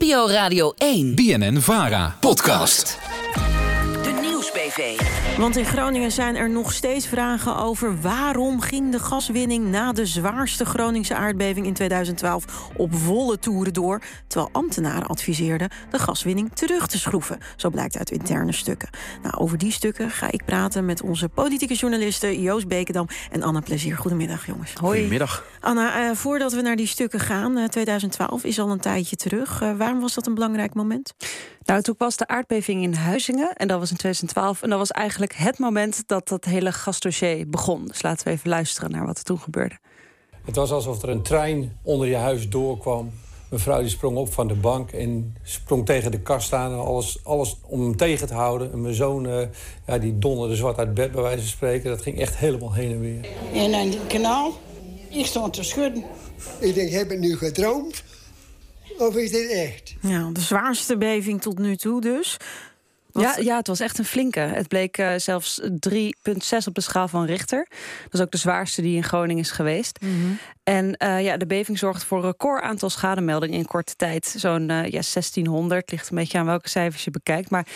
NPO Radio 1. BNN Vara. Podcast. De Nieuwsbv. Want in Groningen zijn er nog steeds vragen over waarom ging de gaswinning na de zwaarste Groningse aardbeving in 2012 op volle toeren door, terwijl ambtenaren adviseerden de gaswinning terug te schroeven. Zo blijkt uit interne stukken. Nou, over die stukken ga ik praten met onze politieke journalisten Joost Bekendam en Anna Plezier. Goedemiddag, jongens. Hoi. Goedemiddag. Anna, eh, voordat we naar die stukken gaan, eh, 2012 is al een tijdje terug. Eh, waarom was dat een belangrijk moment? Nou, toen was de aardbeving in Huizingen en dat was in 2012. En dat was eigenlijk het moment dat dat hele gasdossier begon. Dus laten we even luisteren naar wat er toen gebeurde. Het was alsof er een trein onder je huis doorkwam. Mevrouw die sprong op van de bank en sprong tegen de kast aan. En alles, alles om hem tegen te houden. En mijn zoon eh, ja, die donderde zwart uit bed bij wijze van spreken. Dat ging echt helemaal heen en weer. En aan die kanaal, ik stond te schudden. Ik denk, heb ik nu gedroomd? Of is dit echt? Ja, de zwaarste beving tot nu toe dus. Wat- Ja, ja, het was echt een flinke. Het bleek eh, zelfs 3,6 op de schaal van Richter. Dat is ook de zwaarste die in Groningen is geweest. En eh, ja, de beving zorgt voor een record aantal schademeldingen in korte tijd. Zo'n eh, ja, 1600, ligt een beetje aan welke cijfers je bekijkt. Maar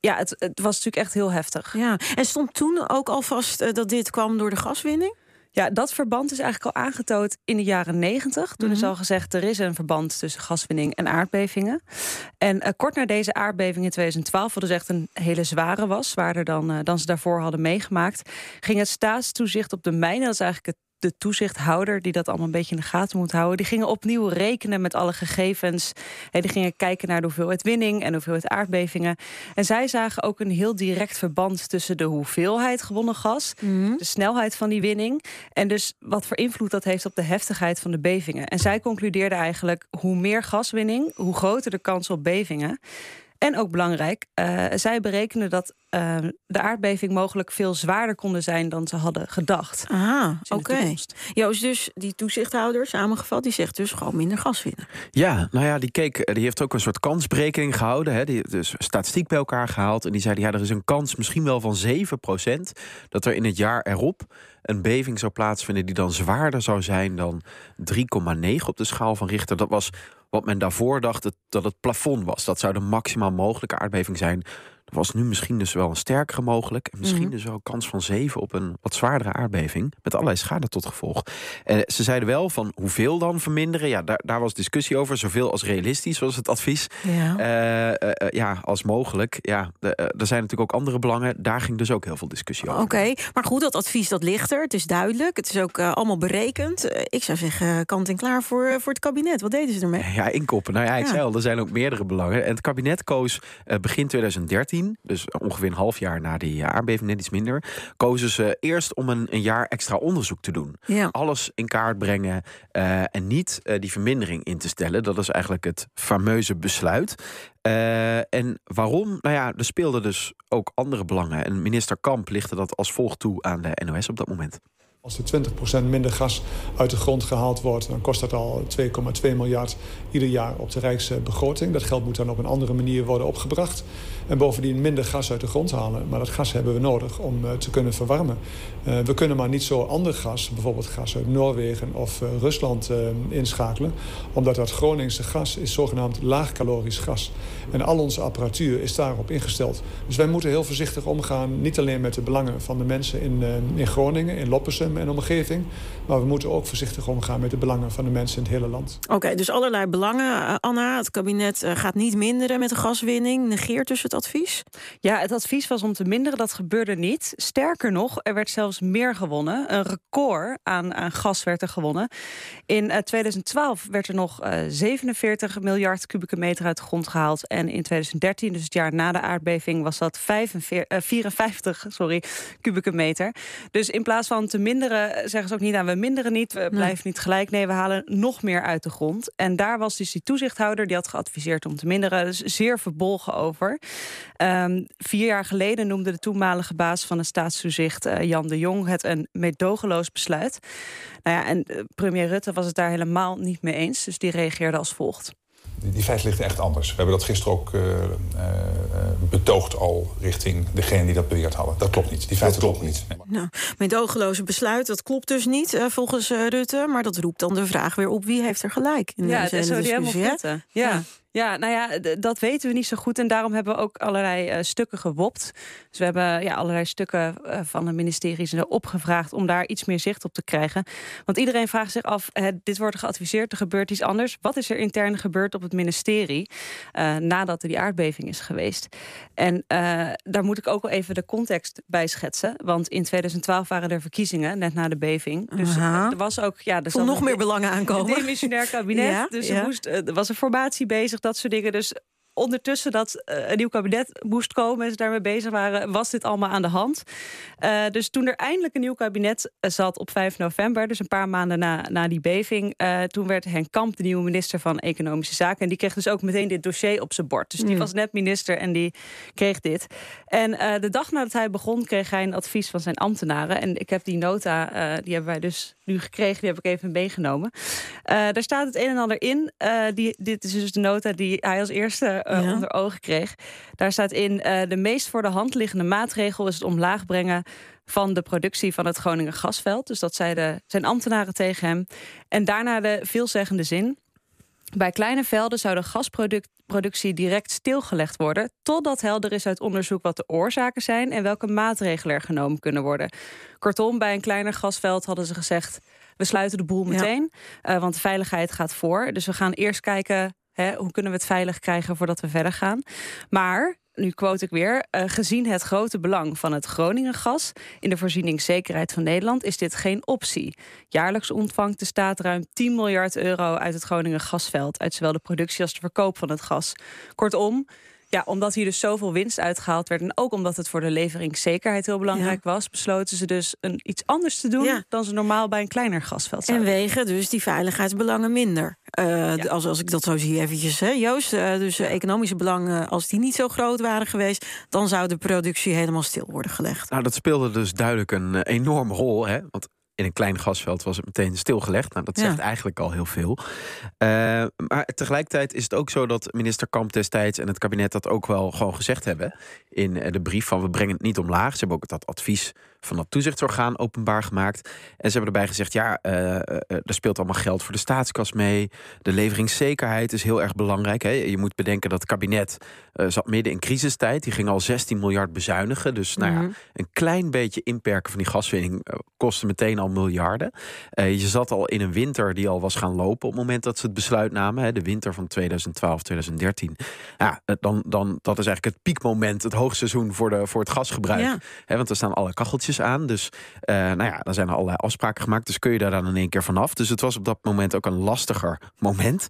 ja, het, het was natuurlijk echt heel heftig. Ja, en stond toen ook al vast dat dit kwam door de gaswinning? Ja, dat verband is eigenlijk al aangetoond in de jaren 90. Toen Mhm. is al gezegd, er is een verband tussen gaswinning en aardbevingen. En eh, kort na deze aardbeving in 2012, wat dus echt een hele zware was... zwaarder dan, eh, dan ze daarvoor hadden meegemaakt... ging het staatstoezicht op de mijnen, dat is eigenlijk het de toezichthouder die dat allemaal een beetje in de gaten moet houden, die gingen opnieuw rekenen met alle gegevens. Hey, die gingen kijken naar de hoeveelheid winning en de hoeveelheid aardbevingen. En zij zagen ook een heel direct verband tussen de hoeveelheid gewonnen gas, de snelheid van die winning en dus wat voor invloed dat heeft op de heftigheid van de bevingen. En zij concludeerden eigenlijk hoe meer gaswinning, hoe groter de kans op bevingen. En ook belangrijk, eh, zij berekenen dat eh, de aardbeving mogelijk veel zwaarder konden zijn dan ze hadden gedacht. Dus de oké. Joost, dus die toezichthouder, samengevat, die zegt dus gewoon minder gas winnen. Ja, nou ja, die, keek, die heeft ook een soort kansberekening gehouden. Hè. Die heeft dus statistiek bij elkaar gehaald. En die zei, ja, er is een kans misschien wel van 7% dat er in het jaar erop een beving zou plaatsvinden die dan zwaarder zou zijn dan 3,9 op de schaal van Richter. Dat was wat men daarvoor dacht dat, dat het plafond was. Dat zou de maximaal mogelijke aardbeving zijn. Er was nu misschien dus wel een sterkere mogelijk. En misschien Mhm. dus wel een kans van 7 op een wat zwaardere aardbeving. Met allerlei schade tot gevolg. En ze zeiden wel van hoeveel dan verminderen. Ja, daar, daar was discussie over. Zoveel als realistisch was het advies. Ja. Eh, eh, eh, ja, als mogelijk. Ja, eh, er zijn natuurlijk ook andere belangen. Daar ging dus ook heel veel discussie over. Oké, maar goed, dat advies dat ligt er. Het is duidelijk. Het is ook eh, allemaal berekend. Eh, ik zou zeggen, kant en klaar voor, eh, voor het kabinet. Wat deden ze ermee? Ja, inkoppen. Nou ja, ik Ja. zei al, er zijn ook meerdere belangen. En het kabinet koos eh, begin 2013, dus ongeveer een half jaar na die eh, aardbeving, net iets minder, kozen ze eerst om een, een jaar extra onderzoek te doen. Ja. Alles in kaart brengen eh, en niet eh, die vermindering in te stellen. Dat is eigenlijk het fameuze besluit. Eh, en waarom? Nou ja, er speelden dus ook andere belangen. En minister Kamp lichtte dat als volgt toe aan de NOS op dat moment. Als er 20% minder gas uit de grond gehaald wordt, dan kost dat al 2,2 miljard ieder jaar op de Rijksbegroting. Dat geld moet dan op een andere manier worden opgebracht. En bovendien minder gas uit de grond halen. Maar dat gas hebben we nodig om eh, te kunnen verwarmen. Eh, we kunnen maar niet zo ander gas, bijvoorbeeld gas uit Noorwegen of eh, Rusland, inschakelen. Omdat dat Groningse gas is zogenaamd laagcalorisch gas. En al onze apparatuur is daarop ingesteld. Dus wij moeten heel voorzichtig omgaan, niet alleen met de belangen van de mensen in, in Groningen, in Loppersum en omgeving. Maar we moeten ook voorzichtig omgaan met de belangen van de mensen in het hele land. Oké, dus allerlei belangen. Eh, Anna, het kabinet eh, gaat niet minderen met de gaswinning. Negeert dus het advies? Ja, het advies was om te minderen. Dat gebeurde niet. Sterker nog, er werd zelfs meer gewonnen. Een record aan, aan gas werd er gewonnen. In eh, 2012 werd er nog eh, 47 miljard kubieke meter uit de grond gehaald. En in 2013, dus het jaar na de aardbeving, was dat 45, eh, 54 sorry, kubieke meter. Dus in plaats van te minderen, eh, zeggen ze ook niet aan we minderen niet, we blijven niet gelijk. Nee, we halen nog meer uit de grond. En daar was dus die toezichthouder die had geadviseerd om te minderen. Dus zeer verbolgen over. Ehm, vier jaar geleden noemde de toenmalige baas van het staatstoezicht, eh, Jan de Jong, het een meedogenloos besluit. Nou ja, en eh, premier Rutte was het daar helemaal niet mee eens. Dus die reageerde als volgt. Die, die feiten liggen echt anders. We hebben dat gisteren ook eh, eh, betoogd al richting degene die dat beweerd hadden. Dat klopt niet. Die feiten kloppen niet. Nee. Nou, meedogenloze besluit, dat klopt dus niet eh, volgens eh, Rutte. Maar dat roept dan de vraag weer op wie heeft er gelijk in Ja, deze hele SODM of discussie, hè? Rutte. Ja. Ja, nou ja, dat weten we niet zo goed. En daarom hebben we ook allerlei uh, stukken gewopt. Dus we hebben ja, allerlei stukken uh, van de ministeries opgevraagd om daar iets meer zicht op te krijgen. Want iedereen vraagt zich af: dit wordt geadviseerd, er gebeurt iets anders. Wat is er intern gebeurd op het ministerie uh, nadat er die aardbeving is geweest? En daar moet ik ook wel even de context bij schetsen. Want in 2012 waren er verkiezingen, net na de beving. Dus er was ook. Ja, er nog meer belangen aankomen. Een demissionair kabinet. ja, dus er, moest, er was een formatie bezig dat soort dingen. Dus ondertussen dat uh, een nieuw kabinet moest komen en ze daarmee bezig waren, was dit allemaal aan de hand. Uh, dus toen er eindelijk een nieuw kabinet eh, zat op 5 november, dus een paar maanden na, na die beving, uh, toen werd Henk Kamp de nieuwe minister van Economische Zaken. En die kreeg dus ook meteen dit dossier op zijn bord. Dus die mm. was net minister en die kreeg dit. En de dag nadat hij begon, kreeg hij een advies van zijn ambtenaren. En ik heb die nota, die hebben wij dus nu gekregen, die heb ik even meegenomen. daar staat het een en ander in. die, dit is dus de nota die hij als eerste uh, onder ogen kreeg. Daar staat in: uh, de meest voor de hand liggende maatregel is het omlaag brengen van de productie van het Groningen gasveld. Dus dat zeiden zijn ambtenaren tegen hem. En daarna de veelzeggende zin. Bij kleine velden zou de gasproductie direct stilgelegd worden, totdat helder is uit onderzoek wat de oorzaken zijn en welke maatregelen er genomen kunnen worden. Kortom, bij een kleiner gasveld hadden ze gezegd: we sluiten de boel meteen, ja. uh, want de veiligheid gaat voor. Dus we gaan eerst kijken hoe kunnen we het veilig krijgen voordat we verder gaan? Maar nu quote ik weer, uh, gezien het grote belang van het Groningen gas in de voorzieningszekerheid van Nederland is dit geen optie. Jaarlijks ontvangt de staat ruim 10 miljard euro uit het Groningen gasveld, uit zowel de productie als de verkoop van het gas. Kortom, ja, omdat hier dus zoveel winst uitgehaald werd... en ook omdat het voor de leveringszekerheid heel belangrijk was... besloten ze dus een, iets anders te doen... dan ze normaal bij een kleiner gasveld zouden. En wegen dus die veiligheidsbelangen minder. Uh, als, als ik dat zo zie eventjes, hè, Joost. Uh, dus uh, economische belangen, als die niet zo groot waren geweest... dan zou de productie helemaal stil worden gelegd. Nou, dat speelde dus duidelijk een enorme rol. Hè? Want in een klein gasveld was het meteen stilgelegd. Nou, dat zegt eigenlijk al heel veel. Uh, maar tegelijkertijd is het ook zo dat minister Kamp destijds en het kabinet dat ook wel gewoon gezegd hebben in de brief van we brengen het niet omlaag. Ze hebben ook dat advies van dat toezichtsorgaan openbaar gemaakt. En ze hebben erbij gezegd, ja, uh, er speelt allemaal geld voor de staatskas mee. De leveringszekerheid is heel erg belangrijk. Hè. Je moet bedenken dat het kabinet uh, zat midden in crisistijd. Die ging al 16 miljard bezuinigen. Dus nou ja, mhm. een klein beetje inperken van die gaswinning kostte meteen al miljarden. je zat al in een winter die al was gaan lopen op het moment dat ze het besluit namen. Hè. De winter van 2012, 2013. Ja, dan, dan, dat is eigenlijk het piekmoment, het hoogseizoen voor, de, voor het gasgebruik. Ja. Hè, want er staan alle kacheltjes aan. Dus uh, nou ja, dan zijn er allerlei afspraken gemaakt. Dus kun je daar dan in één keer vanaf. Dus het was op dat moment ook een lastiger moment.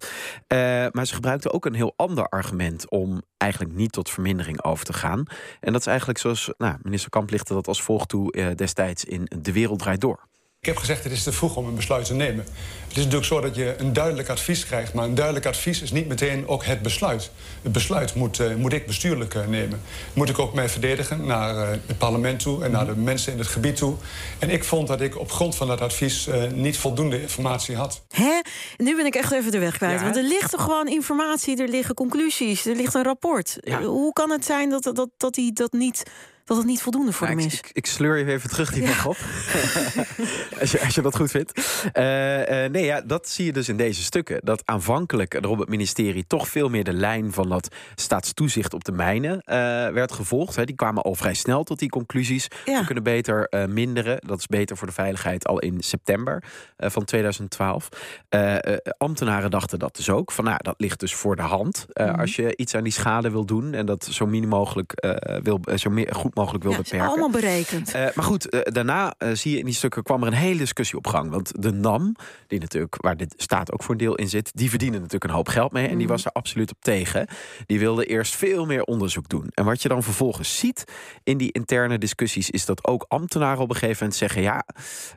Uh, maar ze gebruikten ook een heel ander argument om eigenlijk niet tot vermindering over te gaan. En dat is eigenlijk zoals nou, minister Kamp lichtte dat als volgt toe uh, destijds in De Wereld Draait Door. Ik heb gezegd, het is te vroeg om een besluit te nemen. Het is natuurlijk zo dat je een duidelijk advies krijgt... maar een duidelijk advies is niet meteen ook het besluit. Het besluit moet, uh, moet ik bestuurlijk uh, nemen. Moet ik ook mij verdedigen naar uh, het parlement toe... en naar de mensen in het gebied toe. En ik vond dat ik op grond van dat advies niet voldoende informatie had. Hè? Nu ben ik echt even de weg kwijt. Ja. Want er ligt toch gewoon informatie, er liggen conclusies... er ligt een rapport. Ja. Hoe kan het zijn dat, dat, dat hij dat niet dat het niet voldoende voor ja, hem is. Ik, ik, sleur je even terug die weg op. als, je, als je dat goed vindt. Uh, uh, nee, ja, dat zie je dus in deze stukken. Dat aanvankelijk er op het ministerie toch veel meer de lijn van dat staatstoezicht op de mijnen uh, werd gevolgd. Hè. Die kwamen al vrij snel tot die conclusies. Ja. We kunnen beter minderen. Dat is beter voor de veiligheid al in september van 2012. ambtenaren dachten dat dus ook. Van nou, dat ligt dus voor de hand. Mm -hmm. Als je iets aan die schade wil doen en dat zo min mogelijk wil, zo meer, goed mogelijk wil ja, beperken. allemaal berekend. Uh, maar goed, uh, daarna uh, zie je in die stukken kwam er een hele discussie op gang. Want de NAM, die natuurlijk, waar dit staat ook voor een deel in zit, die verdienen natuurlijk een hoop geld mee. En die mhm. was er absoluut op tegen. Die wilde eerst veel meer onderzoek doen. En wat je dan vervolgens ziet in die interne discussies, is dat ook ambtenaren op een gegeven moment zeggen: ja,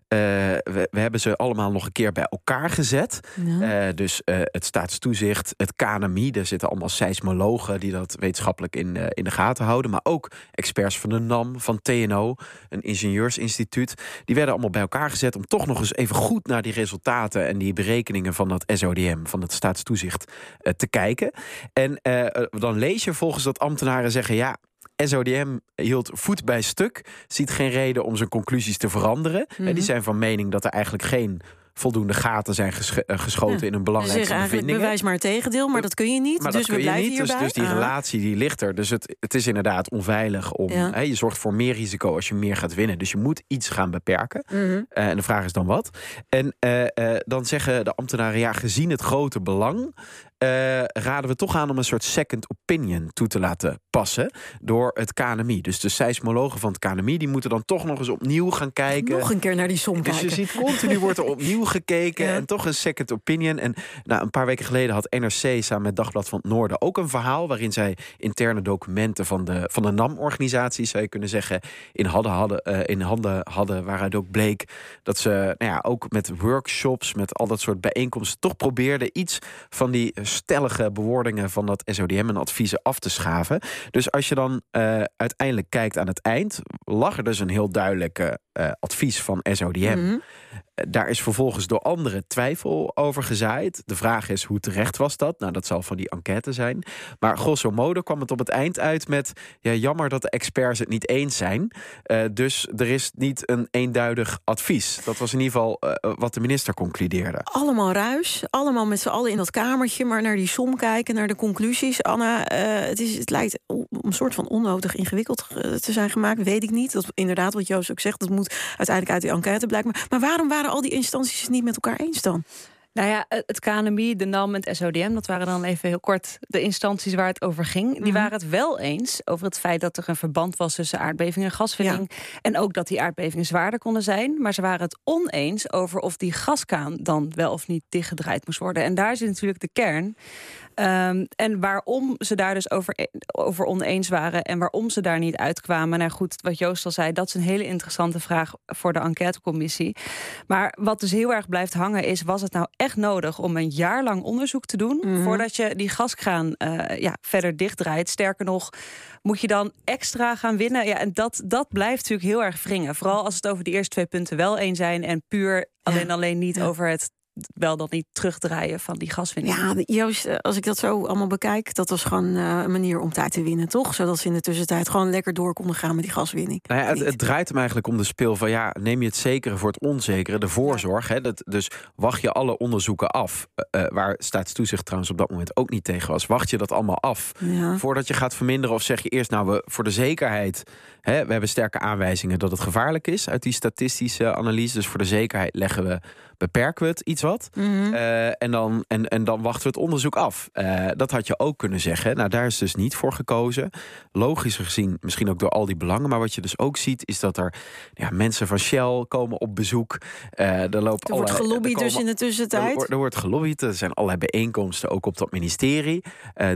we, we, hebben ze allemaal nog een keer bij elkaar gezet. Ja. dus het staatstoezicht, het KNMI, daar zitten allemaal seismologen die dat wetenschappelijk in, in de gaten houden. Maar ook experts van de NAM, van TNO, een ingenieursinstituut. Die werden allemaal bij elkaar gezet om toch nog eens even goed naar die resultaten en die berekeningen van dat SODM, van het staatstoezicht, uh, te kijken. En uh, dan lees je volgens dat ambtenaren zeggen: ja, SODM hield voet bij stuk, ziet geen reden om zijn conclusies te veranderen. Mm -hmm. Die zijn van mening dat er eigenlijk geen voldoende gaten zijn eh, geschoten Ja. in een belangrijke bevindingen. bewijs maar het tegendeel, maar dat kun je niet. Maar dus dat we blijven niet. Dus, hierbij. dus die Ah. relatie die ligt er. Dus het, het is inderdaad onveilig om. Ja. Hè, je zorgt voor meer risico als je meer gaat winnen. Dus je moet iets gaan beperken. Mhm. Eh, en de vraag is dan wat. En eh, dan zeggen de ambtenaren, ja, gezien het grote belang. Eh, raden we toch aan om een soort second opinion toe te laten passen door het KNMI. Dus de seismologen van het KNMI die moeten dan toch nog eens opnieuw gaan kijken. Nog een keer naar die som Dus je kijken. ziet continu wordt er opnieuw gekeken Ja. en toch een second opinion. En nou, een paar weken geleden had NRC samen met Dagblad van het Noorden ook een verhaal waarin zij interne documenten van de, van de NAM-organisatie, zou je kunnen zeggen, in, hadden, hadden, eh, in handen hadden. Waaruit ook bleek dat ze nou ja, ook met workshops, met al dat soort bijeenkomsten, toch probeerden iets van die stellige bewoordingen van dat SODM en adviezen af te schaven. Dus als je dan eh, uiteindelijk kijkt aan het eind, lag er dus een heel duidelijk eh, advies van SODM. Mhm. Eh, Daar is vervolgens door anderen twijfel over gezaaid. De vraag is hoe terecht was dat? Nou, dat zal van die enquête zijn. Maar grosso modo kwam het op het eind uit met... Ja, jammer dat de experts het niet eens zijn. Eh, dus er is niet een eenduidig advies. Dat was in ieder geval wat de minister concludeerde. Allemaal ruis, allemaal met z'n allen in dat kamertje, maar naar die som kijken, naar de conclusies. Anna, het, is, het lijkt een soort van onnodig ingewikkeld eh, te zijn gemaakt, weet ik niet. Dat inderdaad, wat Joost ook zegt, dat moet uiteindelijk uit die enquête blijken. Maar, maar waarom waren al die instanties het niet met elkaar eens dan? Nou ja, het KNMI, de NAM en het SODM, dat waren dan even heel kort de instanties waar het over ging. Die Mhm. waren het wel eens over het feit dat er een verband was tussen aardbeving en gaswinning. En ook dat die aardbevingen zwaarder konden zijn. Maar ze waren het oneens over of die gaskaan dan wel of niet dichtgedraaid moest worden. En daar zit natuurlijk de kern. Ehm, en waarom ze daar dus over, over oneens waren en waarom ze daar niet uitkwamen. Nou goed, wat Joost al zei, dat is een hele interessante vraag voor de enquêtecommissie. Maar wat dus heel erg blijft hangen is, was het nou echt nodig om een jaar lang onderzoek te doen Mhm. voordat je die gaskraan eh, ja, verder dichtdraait? Sterker nog, moet je dan extra gaan winnen? Ja, en dat, dat blijft natuurlijk heel erg wringen. Vooral als het over die eerste twee punten wel eens zijn en puur alleen alleen niet Ja. over het wel dat niet terugdraaien van die gaswinning. Ja, Joost, eh, als ik dat zo allemaal bekijk, dat was gewoon eh, een manier om tijd te winnen, toch? Zodat ze in de tussentijd gewoon lekker door konden gaan met die gaswinning. Nou ja, het, het draait hem eigenlijk om de speel van ja, neem je het zekere voor het onzekere, de voorzorg. Hè, dat, dus wacht je alle onderzoeken af, eh, eh, waar staatstoezicht trouwens op dat moment ook niet tegen was. Wacht je dat allemaal af Ja. voordat je gaat verminderen? Of zeg je eerst, nou, we, voor de zekerheid, hè, we hebben sterke aanwijzingen dat het gevaarlijk is uit die statistische analyse. Dus voor de zekerheid leggen we, beperken we het iets wat. Mhm. Eh, en, dan, en, en dan wachten we het onderzoek af. Eh, dat had je ook kunnen zeggen. Nou, daar is dus niet voor gekozen. Logischer gezien, misschien ook door al die belangen. Maar wat je dus ook ziet, is dat er ja, mensen van Shell komen op bezoek. Eh, er lopen Er wordt gelobbyd er dus in de tussentijd. er wordt gelobbyd. Er zijn allerlei bijeenkomsten, ook op dat ministerie.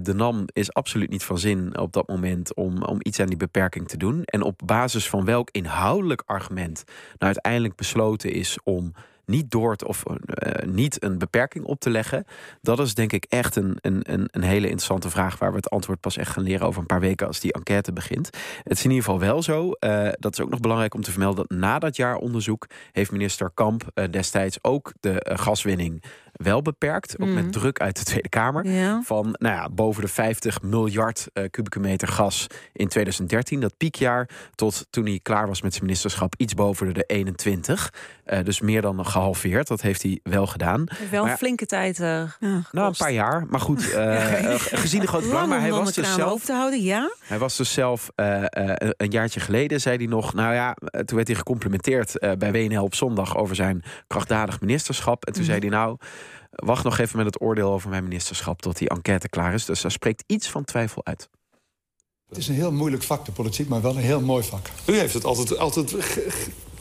De NAM is absoluut niet van zin op dat moment om, om iets aan die beperking te doen. En op basis van welk inhoudelijk argument nou uiteindelijk besloten is om niet door te, of eh, niet een beperking op te leggen. Dat is denk ik echt een, een, een, hele interessante vraag waar we het antwoord pas echt gaan leren over een paar weken als die enquête begint. Het is in ieder geval wel zo. eh, dat is ook nog belangrijk om te vermelden dat na dat jaar onderzoek heeft minister Kamp eh, destijds ook de eh, gaswinning wel beperkt. Ook met druk uit de Tweede Kamer. Ja. Van nou ja, boven de 50 miljard eh, kubieke meter gas in 2013, dat piekjaar, tot toen hij klaar was met zijn ministerschap, iets boven de 21. Eh, dus meer dan gehalveerd. Dat heeft hij wel gedaan. Wel Maar een flinke tijd. eh, Nou, een paar jaar. Maar goed, gezien de grote belang. Lang Maar hij was dus zelf te houden, ja. hij was dus zelf een jaartje geleden, zei hij nog... nou ja, toen werd hij gecomplimenteerd bij WNL op zondag... over zijn krachtdadig ministerschap. En toen Mhm. zei hij nou, wacht nog even met het oordeel over mijn ministerschap... tot die enquête klaar is. Dus daar spreekt iets van twijfel uit. Het is een heel moeilijk vak, de politiek, maar wel een heel mooi vak. U heeft het altijd, altijd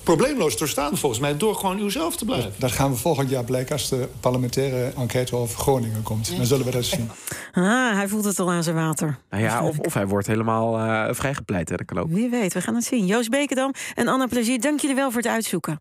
probleemloos doorstaan, volgens mij, door gewoon uzelf te blijven. Dat gaan we volgend jaar blijken als de parlementaire enquête over Groningen komt. Dan zullen we dat zien. Ah, hij voelt het al aan zijn water. Nou ja, of, of hij wordt helemaal eh, vrijgepleit. Hè? Dat kan ook. Wie weet, we gaan het zien. Joost Bekendam en Anna Plezier, dank jullie wel voor het uitzoeken.